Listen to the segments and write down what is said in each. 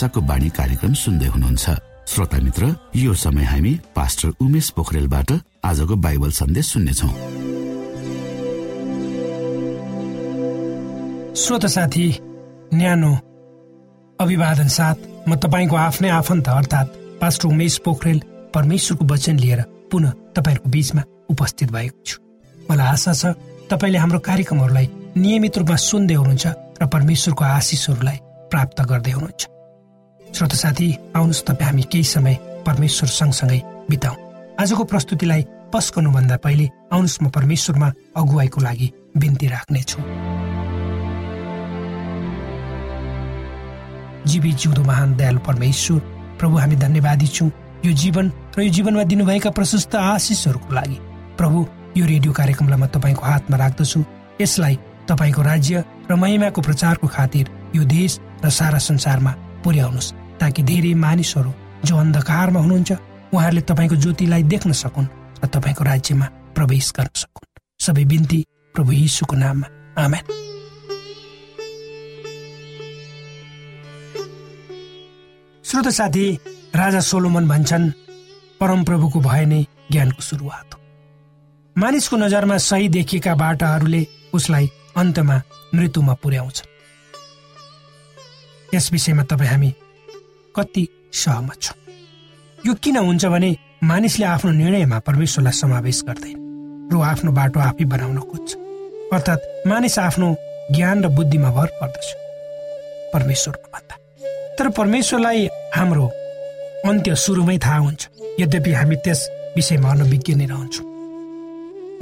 आशाको बाणी कार्यक्रम सुन्दै हुनुहुन्छ। श्रोता मित्र यो समय हामी पास्टर उमेश पोखरेलबाट आजको बाइबल सन्देश सुन्नेछौ। श्रोत साथी न्यानो अभिवादन साथ म तपाईँको आफ्नै आफन्त अर्थात् पास्टर उमेश पोखरेल परमेश्वरको वचन लिएर पुनः तपाईँहरूको बीचमा उपस्थित भएको छु। मलाई आशा छ तपाईँले हाम्रो कार्यक्रमहरूलाई नियमित रूपमा सुन्दै हुनुहुन्छ र परमेश्वरको आशिषहरूलाई प्राप्त गर्दै हुनुहुन्छ। श्रोत साथी आउनुहोस् तपाईँ हामी केही समय परमेश्वर सँगसँगै बिताउ। आजको प्रस्तुतिलाई पस्कनुभन्दा पहिले आउनुहोस् म परमेश्वरमा अगुवाईको लागि बिन्ती राख्नेछु। जीवी जिउँदो महान दयालु परमेश्वर प्रभु हामी धन्यवादी छौँ। यो जीवन र यो जीवनमा दिनुभएका प्रशस्त आशिषहरूको लागि। प्रभु यो रेडियो कार्यक्रमलाई म तपाईँको हातमा राख्दछु। यसलाई तपाईँको राज्य र महिमाको प्रचारको खातिर यो देश र सारा संसारमा पुर्याउनुहोस्। ताकि धेरै मानिसहरू जो अन्धकारमा हुनुहुन्छ उहाँहरूले तपाईँको ज्योतिलाई देख्न सकुन् र तपाईँको राज्यमा प्रवेश गर्न सकुन्। सबै बिन्ती प्रभु यीशुको नाममा। आमेन। श्रोत साथी राजा सोलोमन भन्छन् परमप्रभुको भय नै ज्ञानको सुरुवात हो। मानिसको नजरमा सही देखिएका बाटाहरूले उसलाई अन्तमा मृत्युमा पुर्याउँछ यस विषयमा तपाईँ हामी कति सहमत छौँ। यो किन हुन्छ भने मानिसले आफ्नो निर्णयमा परमेश्वरलाई समावेश गर्दैन। र आफ्नो बाटो आफै बनाउन खोज्छ। अर्थात् मानिस आफ्नो ज्ञान र बुद्धिमा भर पर्दछ। परमेश्वरको भन्दा तर परमेश्वरलाई हाम्रो अन्त्य सुरुमै थाहा हुन्छ। यद्यपि हामी त्यस विषयमा अनभिज्ञ नै रहन्छौँ।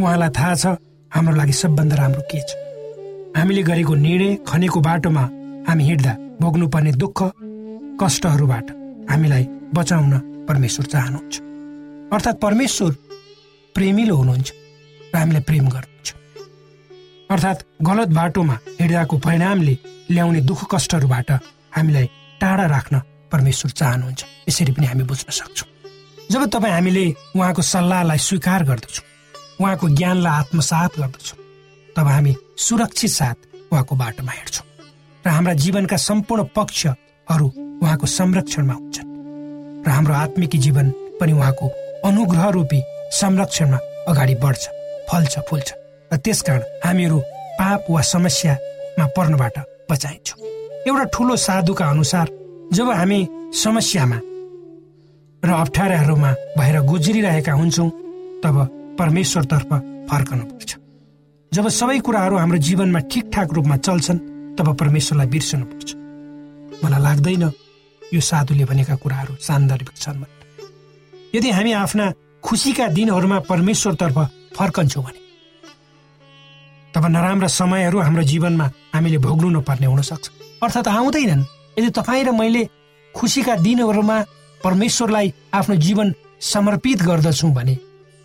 उहाँलाई थाहा छ हाम्रो लागि सबभन्दा राम्रो के छ। हामीले गरेको निर्णय खनेको बाटोमा हामी हिँड्दा भोग्नुपर्ने दुःख कष्टहरूबाट हामीलाई बचाउन परमेश्वर चाहनुहुन्छ। अर्थात् परमेश्वर प्रेमिलो हुनुहुन्छ र हामीलाई प्रेम गर्नुहुन्छ। अर्थात् गलत बाटोमा हिँड्दाको परिणामले ल्याउने दुःख कष्टहरूबाट हामीलाई टाढा राख्न परमेश्वर चाहनुहुन्छ। यसरी पनि हामी बुझ्न सक्छौँ। जब तपाईँ हामीले उहाँको सल्लाहलाई स्वीकार गर्दछौँ उहाँको ज्ञानलाई आत्मसात गर्दछौँ तब हामी सुरक्षित साथ उहाँको बाटोमा हिँड्छौँ। र हाम्रा जीवनका सम्पूर्ण पक्षहरू उहाँको संरक्षणमा हुन्छन् र हाम्रो आत्मिक जीवन पनि उहाँको अनुग्रह रूपी संरक्षणमा अगाडि बढ्छ फल्छ फुल्छ। र त्यसकारण हामीहरू पाप वा समस्यामा पर्नबाट बचाइन्छौँ। एउटा ठुलो साधुका अनुसार जब हामी समस्यामा र अप्ठ्याराहरूमा भएर गुज्रिरहेका हुन्छौँ तब परमेश्वरतर्फ फर्कनुपर्छ। जब सबै कुराहरू हाम्रो जीवनमा ठिकठाक रूपमा चल्छन् तब परमेश्वरलाई बिर्सनुपर्छ। मलाई लाग्दैन यो साधुले भनेका कुराहरू सान्दर्भिक छन् यदि हामी आफ्ना खुसीका दिनहरूमा परमेश्वरतर्फ फर्कन्छौँ भने तब नराम्रा समयहरू हाम्रो जीवनमा हामीले भोग्नु नपर्ने हुनसक्छ। अर्थात् आउँदैनन्। यदि तपाईँ र मैले खुसीका दिनहरूमा परमेश्वरलाई आफ्नो जीवन समर्पित गर्दछौँ भने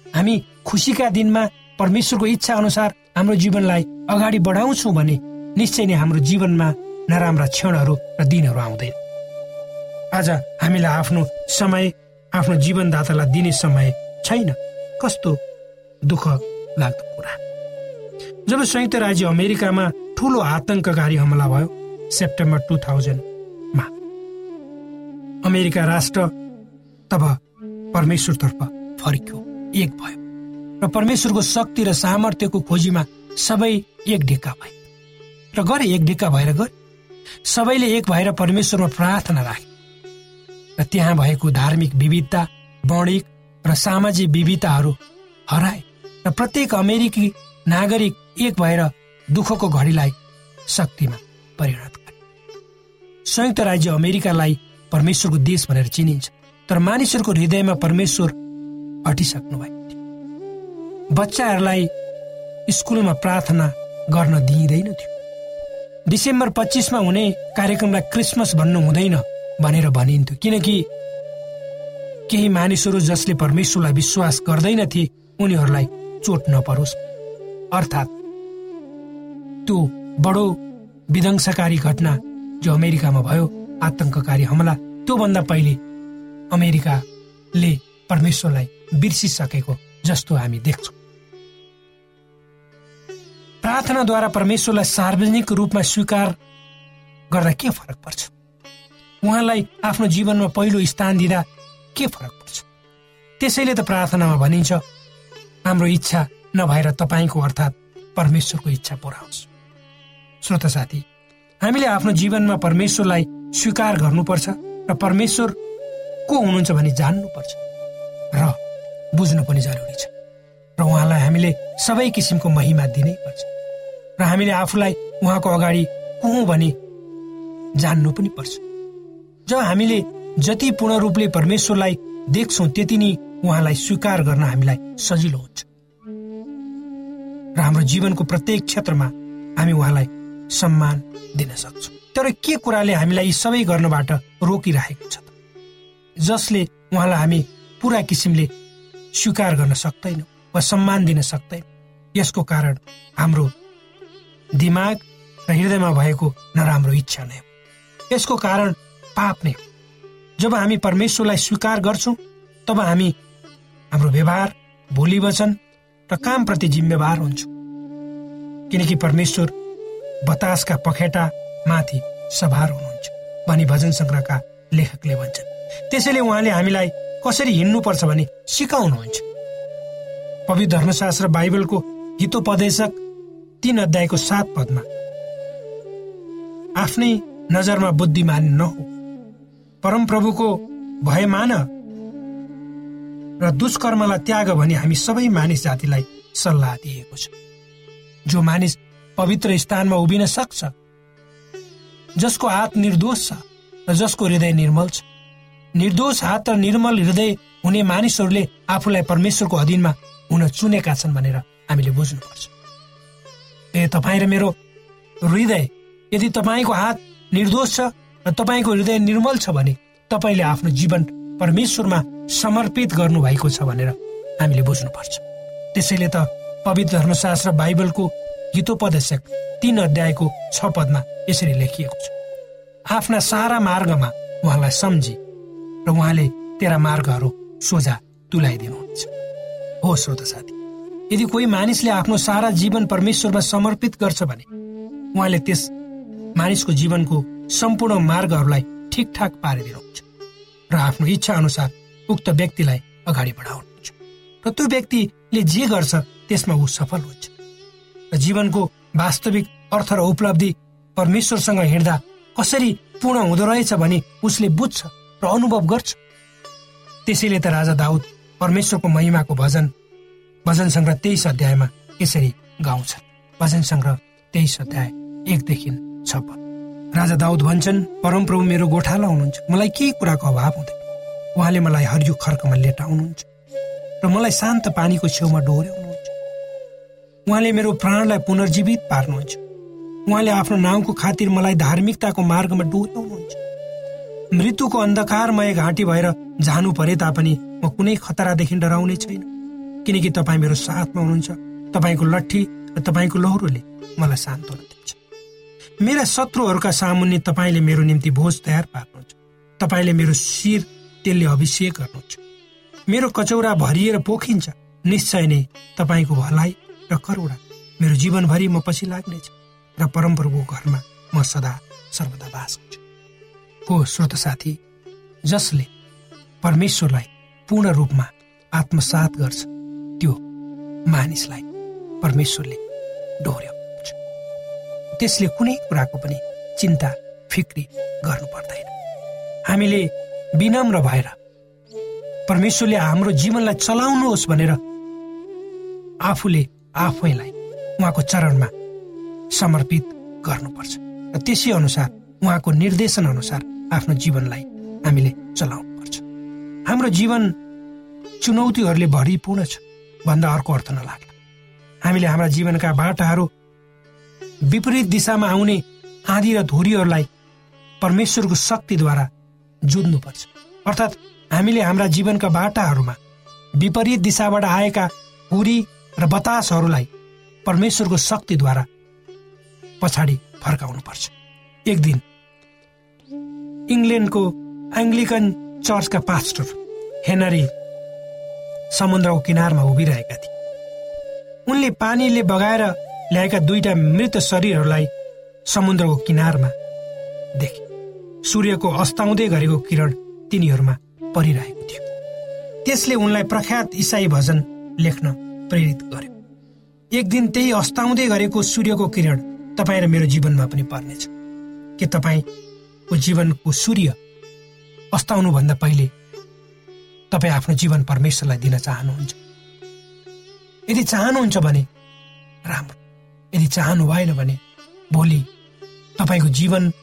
हामी खुसीका दिनमा परमेश्वरको इच्छा अनुसार हाम्रो जीवनलाई अगाडि बढाउँछौँ भने निश्चय नै हाम्रो जीवनमा नराम्रा क्षणहरू र दिनहरू आउँदैन। आज हामीलाई आफ्नो समय आफ्नो जीवनदातालाई दिने समय छैन। कस्तो दुःख लाग्दो कुरा। जब संयुक्त राज्य अमेरिकामा ठुलो आतंककारी हमला भयो सेप्टेम्बर टु थाउजन्डमा। अमेरिका राष्ट्र तब परमेश्वरतर्फ फर्क्यो एक भयो। र परमेश्वरको शक्ति र सामर्थ्यको खोजीमा सबै एक ढिक्का भए। र गरे एक ढिक्का भएर गरे सबैले एक भएर परमेश्वरमा प्रार्थना राखे। र त्यहाँ भएको धार्मिक विविधता वर्णिक र सामाजिक विविधताहरू हराए र प्रत्येक अमेरिकी नागरिक एक भएर दुःखको घडीलाई शक्तिमा परिणत गरे। संयुक्त राज्य अमेरिकालाई परमेश्वरको देश भनेर चिनिन्छ तर मानिसहरूको हृदयमा परमेश्वर हटिसक्नु भएको थियो बच्चाहरूलाई स्कुलमा प्रार्थना गर्न दिइँदैन थियो। डिसेम्बर पच्चिसमा हुने कार्यक्रमलाई क्रिसमस भन्नु हुँदैन। भनेर भनिन्थ्यो। किनकि केही मानिसहरू जसले परमेश्वरलाई विश्वास गर्दैनथे उनीहरूलाई चोट नपरोस्। अर्थात् त्यो बडो विध्वंसकारी घटना जो अमेरिकामा भयो आतंककारी हमला त्योभन्दा पहिले अमेरिकाले परमेश्वरलाई बिर्सिसकेको जस्तो हामी देख्छौँ। प्रार्थनाद्वारा परमेश्वरलाई सार्वजनिक रूपमा स्वीकार गर्दा के फरक पर्छ? उहाँलाई आफ्नो जीवनमा पहिलो स्थान दिँदा के फरक पर्छ? त्यसैले त प्रार्थनामा भनिन्छ हाम्रो इच्छा नभएर तपाईँको अर्थात् परमेश्वरको इच्छा पुरा होस् श्रोत साथी हामीले आफ्नो जीवनमा परमेश्वरलाई स्वीकार गर्नुपर्छ र परमेश्वर को हुनुहुन्छ भनी जान्नुपर्छ र बुझ्नु पनि जरुरी छ। र उहाँलाई हामीले सबै किसिमको महिमा दिनै पर्छ र हामीले आफूलाई उहाँको अगाडि को भने जान्नु पनि पर्छ। जब हामीले जति पूर्ण रूपले परमेश्वरलाई देख्छौँ त्यति नै उहाँलाई स्वीकार गर्न हामीलाई सजिलो हुन्छ। र हाम्रो जीवनको प्रत्येक क्षेत्रमा हामी उहाँलाई सम्मान दिन सक्छौँ। तर के कुराले हामीलाई यी सबै गर्नबाट रोकिरहेको छ जसले उहाँलाई हामी पुरा किसिमले स्वीकार गर्न सक्दैनौँ वा सम्मान दिन सक्दैन यसको कारण हाम्रो दिमाग र हृदयमा भएको नराम्रो इच्छा नै हो। यसको कारण पाप नै जब हामी परमेश्वरलाई स्वीकार गर्छौँ तब हामी हाम्रो व्यवहार भोलि वचन र कामप्रति जिम्मेवार हुन्छौँ। किनकि परमेश्वर बतासका पखेटा माथि सभार हुनुहुन्छ भनी भजन सङ्ग्रहका लेखकले भन्छन्। त्यसैले उहाँले हामीलाई कसरी हिँड्नुपर्छ भने सिकाउनुहुन्छ। पवित्र धर्मशास्त्र बाइबलको हितोपदेशक तीन अध्यायको सात पदमा आफ्नै नजरमा बुद्धिमान नहो। परमप्रभुको भय मान र दुष्कर्मलाई त्याग भनी हामी सबै मानिस जातिलाई सल्लाह दिएको छ। जो मानिस पवित्र स्थानमा उभिन सक्छ जसको हात निर्दोष छ र जसको हृदय निर्मल छ निर्दोष हात र निर्मल हृदय हुने मानिसहरूले आफूलाई परमेश्वरको अधीनमा हुन चुनेका छन् भनेर हामीले बुझ्नुपर्छ। ए तपाईँ र मेरो हृदय यदि तपाईँको हात निर्दोष छ र तपाईँको हृदय निर्मल छ भने तपाईँले आफ्नो जीवन परमेश्वरमा समर्पित गर्नुभएको छ भनेर हामीले बुझ्नुपर्छ। त्यसैले त पवित्र धर्मशास्त्र बाइबलको गीतोपदेशक तीन अध्यायको छ पदमा यसरी लेखिएको छ। आफ्ना सारा मार्गमा उहाँलाई सम्झी र उहाँले तेरा मार्गहरू सोझा तुलाइदिनुहुन्छ। हो श्रोत साथी यदि कोही मानिसले आफ्नो सारा जीवन परमेश्वरमा समर्पित गर्छ भने उहाँले त्यस मानिसको जीवनको सम्पूर्ण मार्गहरूलाई ठिकठाक पारिदिनुहुन्छ र आफ्नो इच्छा अनुसार उक्त व्यक्तिलाई अगाडि बढाउनुहुन्छ र त्यो व्यक्तिले जे गर्छ त्यसमा ऊ सफल हुन्छ र जीवनको वास्तविक अर्थ र उपलब्धि परमेश्वरसँग हिँड्दा कसरी पूर्ण हुँदो रहेछ भने उसले बुझ्छ र अनुभव गर्छ। त्यसैले त राजा दाउद परमेश्वरको महिमाको भजन भजन सङ्ग्रह तेइस अध्यायमा यसरी गाउँछ भजन सङ्ग्रह तेइस अध्याय एकदेखि छ राजा दाउद भन्छन् परमप्रभु मेरो गोठाला हुनुहुन्छ। मलाई केही कुराको अभाव हुँदैन। उहाँले मलाई हरियो खर्कमा लेटाउनुहुन्छ र मलाई शान्त पानीको छेउमा डोर्याउनुहुन्छ। उहाँले मेरो प्राणलाई पुनर्जीवित पार्नुहुन्छ। उहाँले आफ्नो नाउँको खातिर मलाई धार्मिकताको मार्गमा डोर्याउनुहुन्छ मृत्युको अन्धकारमय घाँटी भएर जानु परे तापनि म कुनै खतरादेखि डराउने छैन। किनकि तपाईँ मेरो साथमा हुनुहुन्छ। तपाईँको लट्ठी र तपाईँको लौरोले मलाई सान्त्वना मेरा शत्रुहरूका सामुन्ने तपाईँले मेरो निम्ति भोज तयार पार्नुहुन्छ। तपाईँले मेरो शिर तेलले अभिषेक गर्नुहुन्छ। मेरो कचौरा भरिएर पोखिन्छ। निश्चय नै तपाईँको भलाइ र करुणा मेरो जीवनभरि म पछि लाग्नेछ र परम्पराको घरमा म सदा सर्वदा बास हुन्छु। हो श्रोत साथी जसले परमेश्वरलाई पूर्ण रूपमा आत्मसात गर्छ त्यो मानिसलाई परमेश्वरले डोर्याउँछ त्यसले कुनै कुराको पनि चिन्ता फिक्री गर्नु पर्दैन। हामीले विनम्र भएर परमेश्वरले हाम्रो जीवनलाई चलाउनुहोस् भनेर आफूले आफैलाई उहाँको चरणमा समर्पित गर्नुपर्छ। र त्यसै अनुसार उहाँको निर्देशन अनुसार आफ्नो जीवनलाई हामीले चलाउनु पर्छ हाम्रो जीवन चुनौतीहरूले भरिपूर्ण छ भन्दा अर्को अर्थ नलाग्ला। हामीले हाम्रा जीवनका बाटाहरू विपरीत दिशामा आउने आँधी र धुरीहरूलाई परमेश्वरको शक्तिद्वारा जुझ्नुपर्छ अर्थात् हामीले हाम्रा जीवनका बाटाहरूमा विपरीत दिशाबाट आएका हुरी र बतासहरूलाई परमेश्वरको शक्तिद्वारा पछाडि फर्काउनुपर्छ। एक दिन इङ्ल्यान्डको एङ्ग्लिकन चर्चका पास्टर हेनरी समुद्रको किनारमा उभिरहेका थिए। उनले पानीले बगाएर ल्याएका दुईटा मृत शरीरहरूलाई समुद्रको किनारमा देखे। सूर्यको अस्ताउँदै गरेको किरण तिनीहरूमा परिरहेको थियो। त्यसले उनलाई प्रख्यात इसाई भजन लेख्न प्रेरित गर्यो। एक दिन त्यही अस्ताउँदै गरेको सूर्यको किरण तपाईँ र मेरो जीवनमा पनि पर्नेछ। के तपाईँको जीवनको सूर्य अस्ताउनुभन्दा पहिले तपाईँ आफ्नो जीवन परमेश्वरलाई दिन चाहनुहुन्छ? यदि चाहनुहुन्छ भने राम्रो। यदि चाहनु भएन भने भोलि तपाईँको जीवनबाट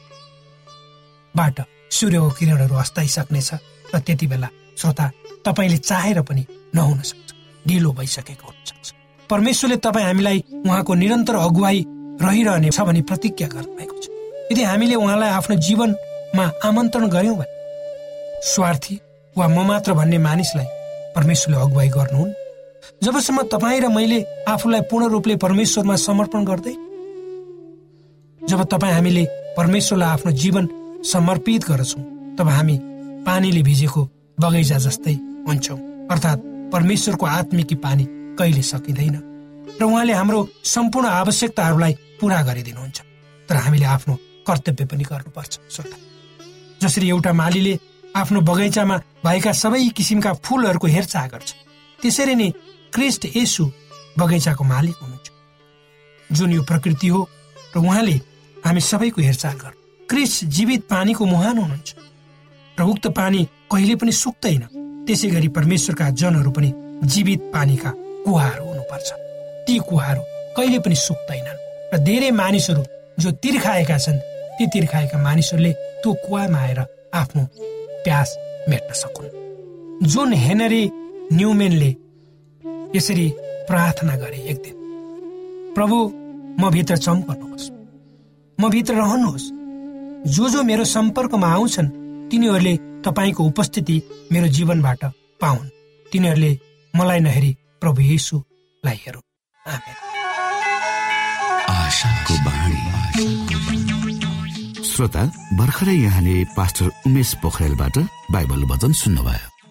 सूर्यको किरणहरू अस्ताइसक्नेछ र त्यति बेला श्रोता तपाईँले चाहेर पनि नहुन सक्छ ढिलो भइसकेको हुनसक्छ परमेश्वरले तपाईँ हामीलाई उहाँको निरन्तर अगुवाई रहिरहने छ भने प्रतिज्ञा गर्नुभएको छ। यदि हामीले उहाँलाई आफ्नो जीवनमा आमन्त्रण गर्यौँ भने स्वार्थी वा म मात्र भन्ने मानिसलाई परमेश्वरले अगुवाई गर्नुहुन् जबसम्म तपाईँ र मैले आफूलाई पूर्ण रूपले परमेश्वरमा समर्पण गर्दै जब तपाईँ हामीले परमेश्वरलाई आफ्नो जीवन समर्पित गर्छौँ तब हामी पानीले भिजेको बगैँचा जस्तै हुन्छौँ। अर्थात् परमेश्वरको आत्मिकी पानी कहिले सकिँदैन। र उहाँले हाम्रो सम्पूर्ण आवश्यकताहरूलाई पुरा गरिदिनुहुन्छ। तर हामीले आफ्नो कर्तव्य पनि गर्नुपर्छ श्रोता। जसरी एउटा मालीले आफ्नो बगैँचामा भएका सबै किसिमका फुलहरूको हेरचाह गर्छ त्यसरी नै क्रिस्ट यसु बगैँचाको मालिक हुनुहुन्छ। जुन यो प्रकृति हो र उहाँले हामी सबैको हेरचाह गर्नु। क्रिस जीवित पानीको मुहान हुनुहुन्छ। र उक्त पानी कहिले पनि सुक्दैन त्यसै गरी परमेश्वरका जनहरू पनि जीवित पानीका कुवाहरू हुनुपर्छ। ती कुवाहरू कहिले पनि सुक्दैनन् र धेरै मानिसहरू जो तिर्खाएका छन् ती तिर्खाएका मानिसहरूले त्यो कुवामा आएर आफ्नो प्यास मेट्न सकुन्। जुन हेनरी न्युमेनले यसरी प्रार्थना गरे एक दिन। प्रभु म भित्र चम्कनुहोस् म भित्र रहनुहोस्। जो जो मेरो सम्पर्कमा आउँछन् तिनीहरूले तपाईँको उपस्थिति मेरो जीवनबाट पाउन्। तिनीहरूले मलाई नहेरी प्रभु येसुलाई हेरौँ श्रोता भर्खरै यहाँले पास्टर उमेश पोखरेलबाट बाइबल वचन सुन्नुभयो।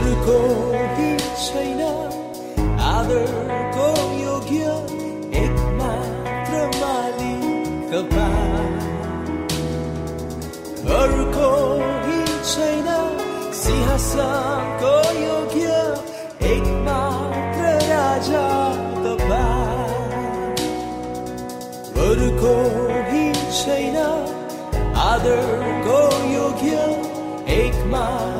अरूको हित छैन। आदरको योग्य एक मात्र मालिक अरूको छैन। सिंहासनको योग्य एक मात्र राजा अरूको छैन। आदरको योग्य एक मात्र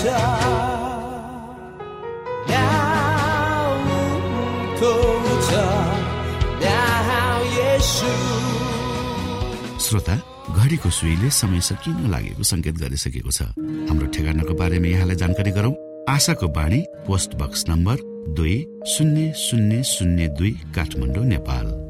श्रोता घडीको सुईले समय सकिन लागेको संकेत गरिसकेको छ। हाम्रो ठेगानाको बारेमा यहाँलाई जानकारी गरौं। आशाको बाणी पोस्ट बक्स नम्बर दुई शून्य शून्य शून्य दुई काठमाडौँ नेपाल।